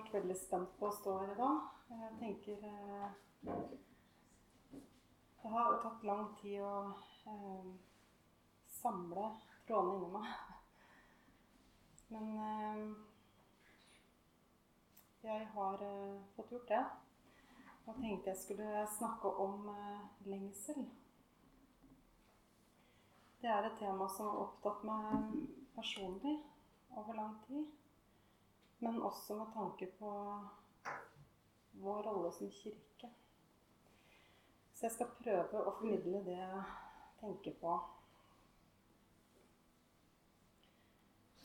vært veldig spent på å stå her i dag. Jeg tenker eh, Det har tatt lang tid å eh, samle trådene inni meg. Men eh, jeg har fått gjort det. Og tenkte jeg skulle snakke om lengsel. Det er et tema som har opptatt meg personlig over lang tid. Men også med tanke på vår rolle som kirke. Så jeg skal prøve å formidle det jeg tenker på.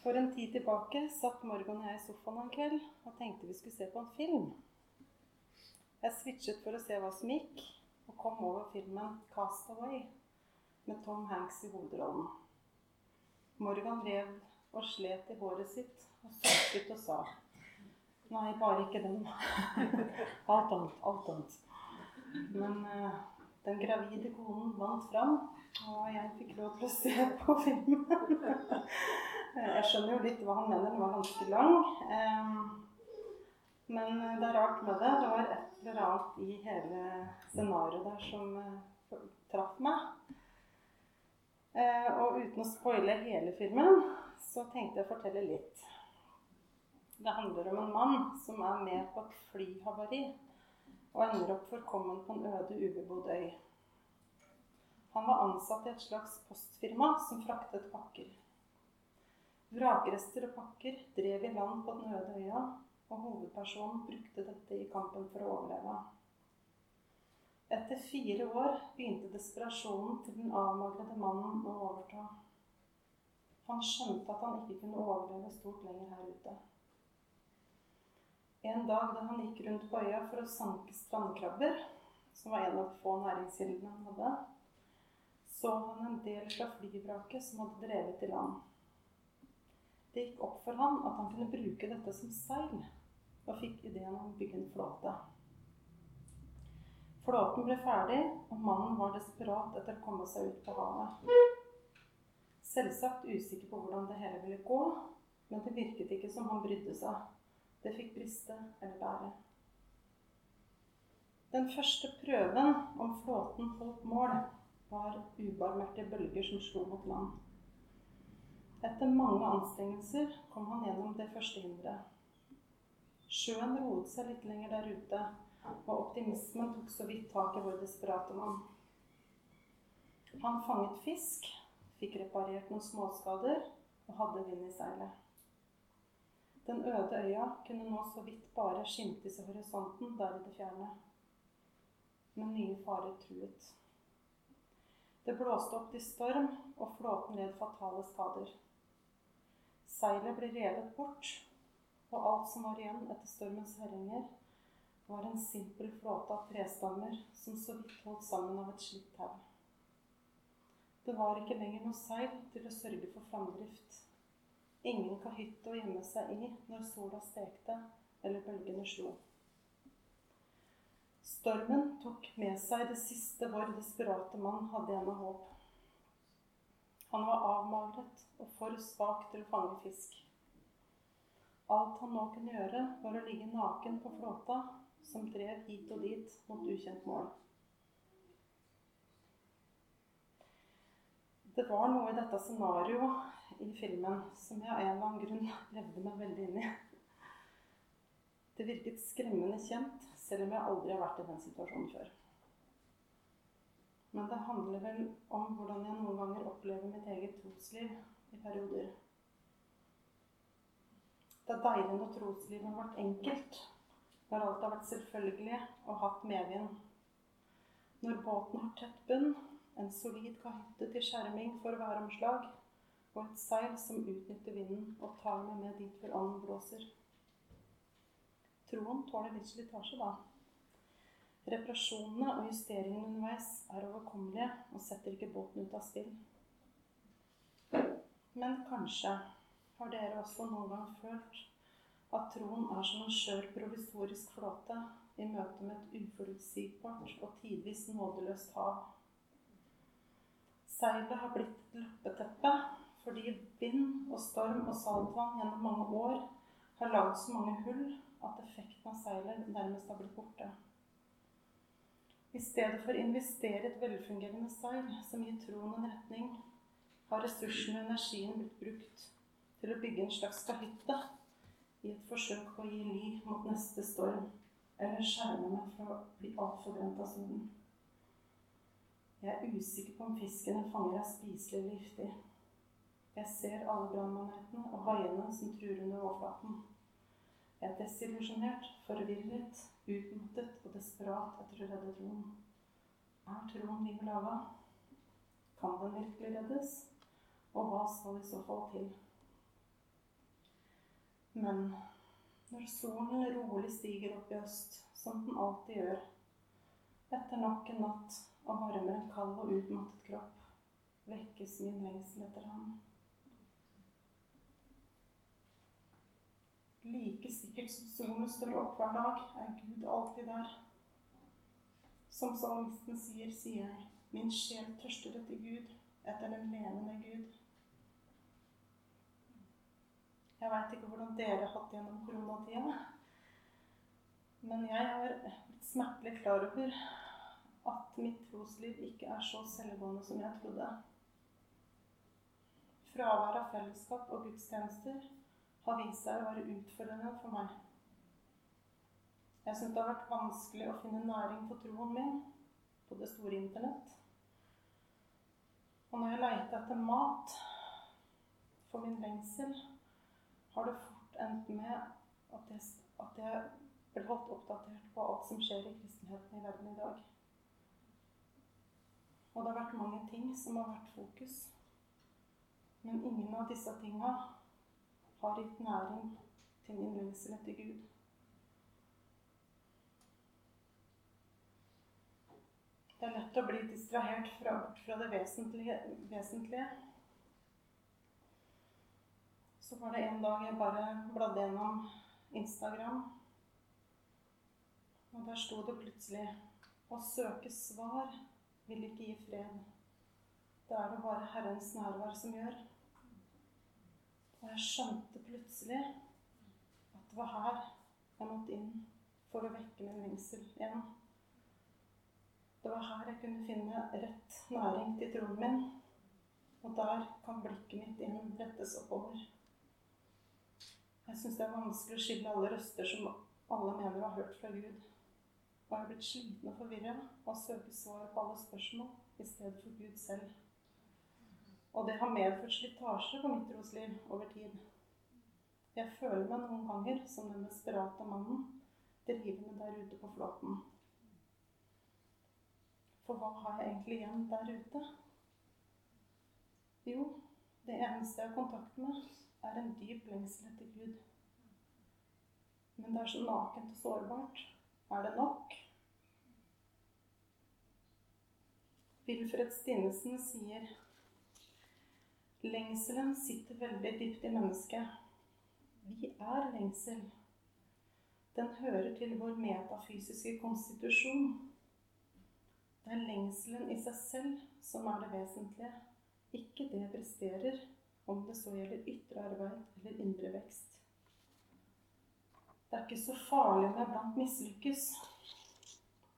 For en tid tilbake satt Morgan og jeg i sofaen en kveld og tenkte vi skulle se på en film. Jeg switchet for å se hva som gikk, og kom over filmen 'Castaway' med Tom Hanks i hovedrollen. Morgan rev og slet i håret sitt og sukket og sa Nei, bare ikke den. alt annet. Alt annet. Men uh, den gravide konen vant fram, og jeg fikk lov til å se på filmen. jeg skjønner jo litt hva han mener. Den var ganske lang. Um, men det er rart med det. Det var et eller annet i hele scenarioet der som uh, traff meg. Uh, og uten å spoile hele filmen, så tenkte jeg å fortelle litt. Det handler om en mann som er med på et flyhavari og ender opp forkommen på en øde, ubebodd øy. Han var ansatt i et slags postfirma som fraktet pakker. Vrakrester og pakker drev i land på den øde øya, og hovedpersonen brukte dette i kampen for å overleve. Etter fire år begynte desperasjonen til den avmagrede mannen å overta. Han skjønte at han ikke kunne overleve stort lenger her ute. En dag da han gikk rundt på øya for å sanke strandkrabber, som var en av få næringskildene han hadde, så han en del fra flyvraket som hadde drevet i land. Det gikk opp for han at han kunne bruke dette som seil, og fikk ideen om å bygge en flåte. Flåten ble ferdig, og mannen var desperat etter å komme seg ut på havet. Selvsagt usikker på hvordan det hele ville gå, men det virket ikke som han brydde seg. Det fikk briste eller bære. Den første prøven om flåten holdt mål, var ubarmerte bølger som slo mot land. Etter mange anstrengelser kom han gjennom det første hinderet. Sjøen roet seg litt lenger der ute, og optimismen tok så vidt tak i vår desperate mann. Han fanget fisk, fikk reparert noen småskader og hadde vind i seilet. Den øde øya kunne nå så vidt bare skimtes i horisonten der i det fjerne. Men nye farer truet. Det blåste opp til storm, og flåten led fatale skader. Seilet ble revet bort, og alt som var igjen etter stormens herjinger, var en simpel flåte av trestammer som så vidt holdt sammen av et slitt tau. Det var ikke lenger noe seil til å sørge for framdrift. Ingen kahytte å gjemme seg i når sola stekte eller bølgene slo. Stormen tok med seg det siste vår desperate mann hadde igjen av håp. Han var avmagret og for svak til å fange fisk. Alt han nå kunne gjøre, var å ligge naken på flåta som drev hit og dit mot ukjent mål. Det var noe i dette scenarioet i filmen som jeg av en eller annen grunn levde meg veldig inn i. Det virket skremmende kjent, selv om jeg aldri har vært i den situasjonen før. Men det handler vel om hvordan jeg noen ganger opplever mitt eget trosliv i perioder. Det er deilig når troslivet har vært enkelt, når alt har vært selvfølgelig og hatt medvind. Når båten har tett bunn, en solid kahytte til skjerming for væromslag og et seil som utnytter vinden og tar meg med dit hvor ånden blåser. Troen tåler litt slitasje, da. Reparasjonene og justeringene underveis er overkommelige og setter ikke båten ut av spill. Men kanskje har dere også noen gang følt at troen er som en skjør provisorisk flåte i møte med et uforutsigbart og tidvis nådeløst hav. Seilet har blitt et løpeteppe fordi vind og storm og saltvann gjennom mange år har lagd så mange hull at effekten av seilet nærmest har blitt borte. I stedet for å investere i et velfungerende seil som gir troen en retning, har ressursene og energien blitt brukt til å bygge en slags kahytte i et forsøk på å gi ly mot neste storm, eller skjerme meg fra å bli altfor brent av solen. Jeg er usikker på om fisken jeg fanger, er spiselig eller giftig. Jeg ser alle brannmanetene og haiene som truer under overflaten. Jeg er desillusjonert, forvirret, utmattet og desperat etter å redde troen. Er troen liv laga? Kan den virkelig reddes? Og hva skal i så fall til? Men når solen rolig stiger opp i øst, som den alltid gjør, etter nok en natt og varmer en kald og utmattet kropp, vekkes min lengsel etter ham. Like sikkert som solen står opp hver dag, er Gud alltid der. Som salmisten sier, sier jeg, min sjel tørster etter Gud, etter den levende Gud. Jeg veit ikke hvordan dere har hatt det gjennom koronatida, men jeg har blitt smertelig klar over at mitt trosliv ikke er så selvgående som jeg trodde. Fravær av fellesskap og gudstjenester har vist seg å være utfordrende for meg. Jeg syns det har vært vanskelig å finne næring på troen min på det store internett. Og når jeg leita etter mat for min lengsel, har det fort endt med at jeg, at jeg ble holdt oppdatert på alt som skjer i kristenheten i verden i dag. Og det har vært mange ting som har vært fokus. Men ingen av disse tinga har gitt næring til min lengsel etter Gud. Det er lett å bli distrahert fra, fra det vesentlige, vesentlige. Så var det en dag jeg bare bladde gjennom Instagram. Og der sto det plutselig 'Å søke svar vil ikke gi fred'. Det er det bare Herrens nærvær som gjør. Jeg skjønte plutselig at det var her jeg måtte inn for å vekke min lengsel igjen. Det var her jeg kunne finne rett næring til troen min. Og der kan blikket mitt inn rettes oppover. Jeg syns det er vanskelig å skille alle røster som alle mener har hørt fra Gud. Og jeg er blitt sliten og forvirra av å søke svar på alle spørsmål i stedet for Gud selv. Og det har medført slitasje på mitt trosliv over tid. Jeg føler meg noen ganger som den desperate mannen drivende der ute på flåten. For hva har jeg egentlig igjen der ute? Jo, det eneste jeg har kontakt med, er en dyp lengsel etter Gud. Men det er så nakent og sårbart. Er det nok? Wilfred Stinnesen sier Lengselen sitter veldig dypt i mennesket. Vi er lengsel. Den hører til vår metafysiske konstitusjon. Det er lengselen i seg selv som er det vesentlige, ikke det presterer, om det så gjelder ytre arbeid eller indre vekst. Det er ikke så farlig om jeg blant mislykkes.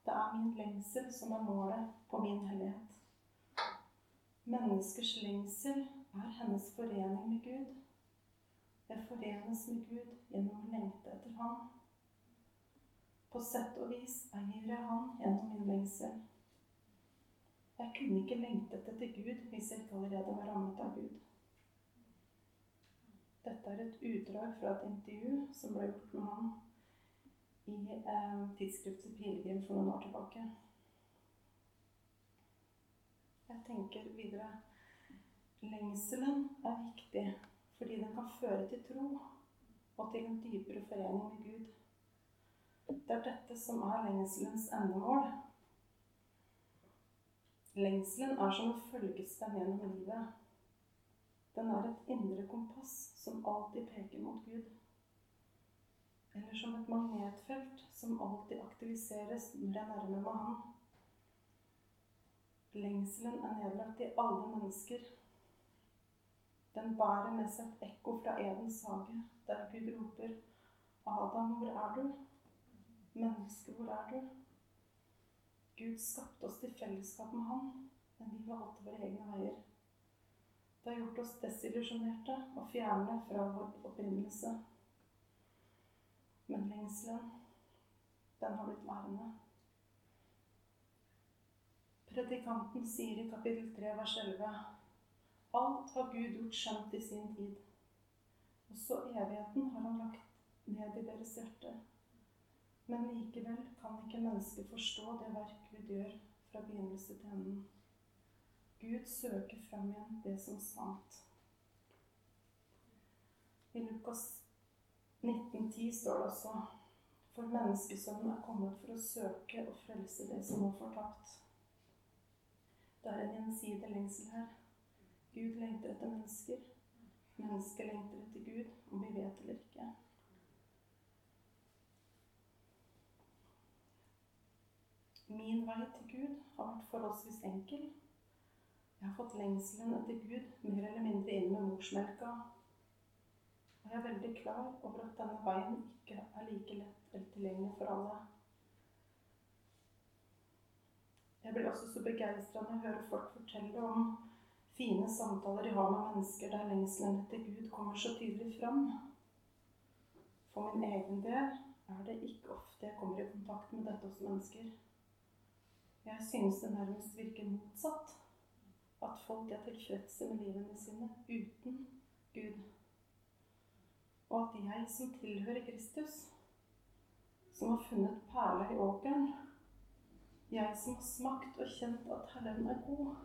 Det er min lengsel som er målet på min hellighet. Menneskers lengsel er hennes forening med Gud. Jeg forenes med Gud gjennom å lengte etter Ham. På sett og vis eier jeg Han gjennom min lengsel. Jeg kunne ikke lengtet etter Gud hvis jeg ikke allerede var rammet av Gud. Dette er et utdrag fra et intervju som ble gjort med ham i eh, tidsskriftet Pilegrim for noen år tilbake. Jeg tenker videre lengselen er viktig fordi den kan føre til tro og til en dypere forening med Gud. Det er dette som er lengselens endemål. Lengselen er som en følgesvenn gjennom livet. Den er et indre kompass som alltid peker mot Gud. Eller som et magnetfelt som alltid aktiviseres når jeg nærmer meg Han. Lengselen er nedlagt i alle mennesker. Den bærer med seg et ekko fra Edens hage, der Gud roper Adam, hvor er du? Menneske, hvor er du? Gud skapte oss til fellesskap med Han, men vi valgte våre egne veier. Det har gjort oss desillusjonerte og fjerne fra vår opprinnelse. Men lengselen, den har blitt værende. Predikanten sier i kapittel 3 vers 11 Alt har Gud gjort skjønt i sin tid. Også evigheten har han lagt ned i deres hjerte. Men likevel kan ikke mennesket forstå det verk Gud gjør fra begynnelse til enden. Gud søker frem igjen det som sant. I Lukas 1910 står det også For menneskesønnen er kommet for å søke og frelse det som var fortapt. Det er en gjensidig lengsel her. Gud lengter etter mennesker. Mennesket lengter etter Gud, om vi vet eller ikke. Min vei til Gud har vært forholdsvis enkel. Jeg har fått lengselen etter Gud mer eller mindre inn med morsmelka. Og jeg er veldig klar over at denne veien ikke er like lett eller tilgjengelig for alle. Jeg blir også så begeistra når jeg hører folk fortelle om fine samtaler jeg har med mennesker der lengselen etter Gud kommer så tydelig fram. For min egen del er det ikke ofte jeg kommer i kontakt med dette hos mennesker. Jeg synes det nærmest virker motsatt. At folk er tilfredse med livene sine uten Gud. Og at jeg som tilhører Kristus, som har funnet perla i åkeren, jeg som har smakt og kjent at Herren er god,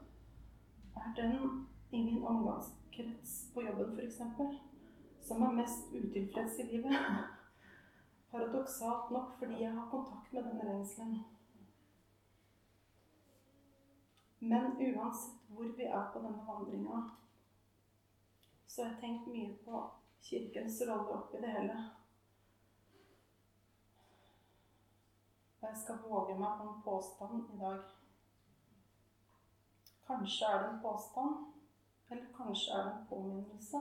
er den i min omgangskrets på jobben f.eks. som er mest utilfreds i livet. Paradoksalt nok fordi jeg har kontakt med denne lengselen. Men uansett hvor vi er på denne vandringa, så har jeg tenkt mye på Kirkens rolle oppi det hele. Og jeg skal våge meg på en påstand i dag. Kanskje er det en påstand, eller kanskje er det en påminnelse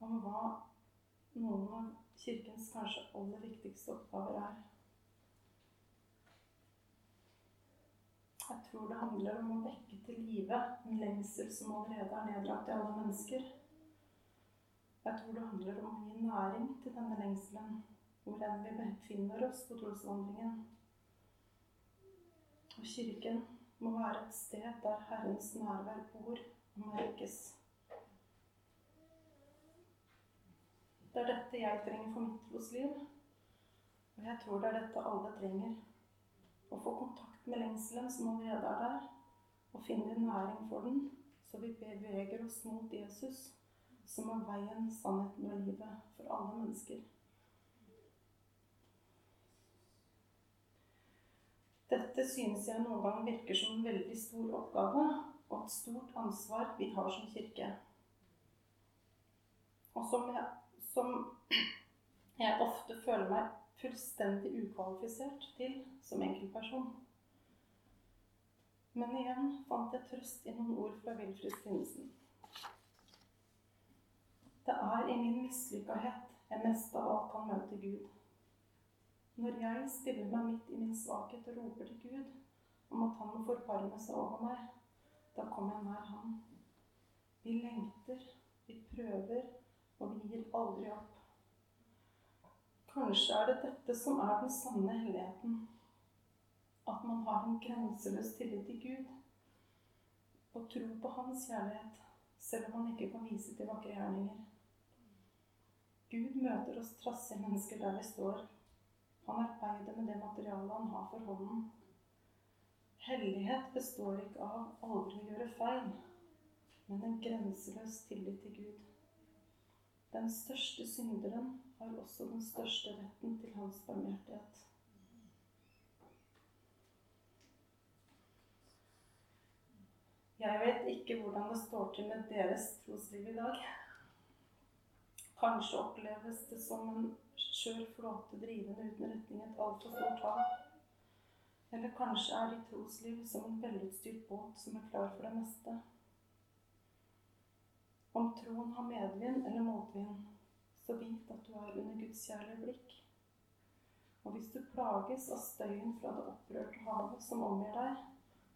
om hva noen av Kirkens kanskje aller viktigste oppgaver er. Jeg tror det handler om å vekke til live en lengsel som allerede er nedlagt i alle mennesker. Jeg tror det handler om å gi næring til denne lengselen hvor enn vi befinner oss på trosvandringen. Og Kirken må være et sted der Herrens nærvær bor og merkes. Det er dette jeg trenger for mitt trosliv. Og jeg tror det er dette alle trenger. Å få kontakt med lengselen som allerede er der, og finne næring for den, så vi beveger oss mot Jesus, som er veien, sannheten og livet for alle mennesker. Dette synes jeg noen ganger virker som en veldig stor oppgave og et stort ansvar vi har som kirke. Og som jeg, som jeg ofte føler meg fullstendig ukvalifisert til som enkeltperson. Men igjen fant jeg trøst i noen ord fra Wilfrid Stinnesen. Det er i min mislykkahet jeg mest av alt kan møte Gud. Når jeg stiller meg midt i min svakhet og roper til Gud om at Han må forbarme seg over meg, da kommer jeg nær Han. Vi lengter, vi prøver, og vi gir aldri opp. Kanskje er det dette som er den sanne helligheten at man har en grenseløs tillit til Gud og tro på Hans kjærlighet, selv om man ikke kan vise til vakre gjerninger. Gud møter oss trassige mennesker der vi står. Han arbeider med det materialet han har for hånden. Hellighet består ikke av aldri å gjøre feil, men en grenseløs tillit til Gud. Den største synderen har også den største retten til hans barmhjertighet. Jeg vet ikke hvordan det står til med deres trosliv i dag. Kanskje oppleves det som en skjør flåte drivende uten retning et altfor stort hav. Eller kanskje er ditt trosliv som en velutstyrt båt som er klar for det meste. Om troen har medvind eller motvind, så vit at du er under Guds kjærlige blikk. Og hvis du plages av støyen fra det opprørte havet som omgir deg,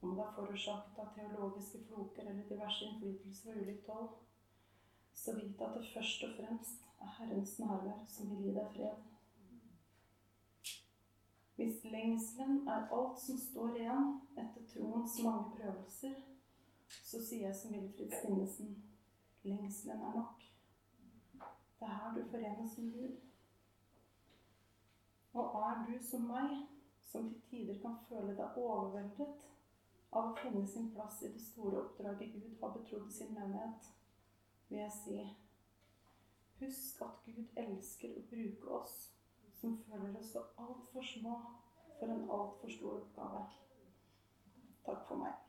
om det er forårsaket av teologiske floker eller diverse innflytelser fra ulikt hold, så vit at det først og fremst er Herrens nærvær som vil gi deg fred. Hvis lengselen er alt som står igjen etter troens mange prøvelser, så sier jeg som Wilfrid Stinnesen lengselen er nok. Det er her du forenes med Gud. Og er du som meg, som til tider kan føle deg overveldet av å finne sin plass i det store oppdraget Gud har betrodd sin menighet, vil jeg si Husk at Gud elsker å bruke oss som føler oss så altfor små for en altfor stor oppgave. Takk for meg.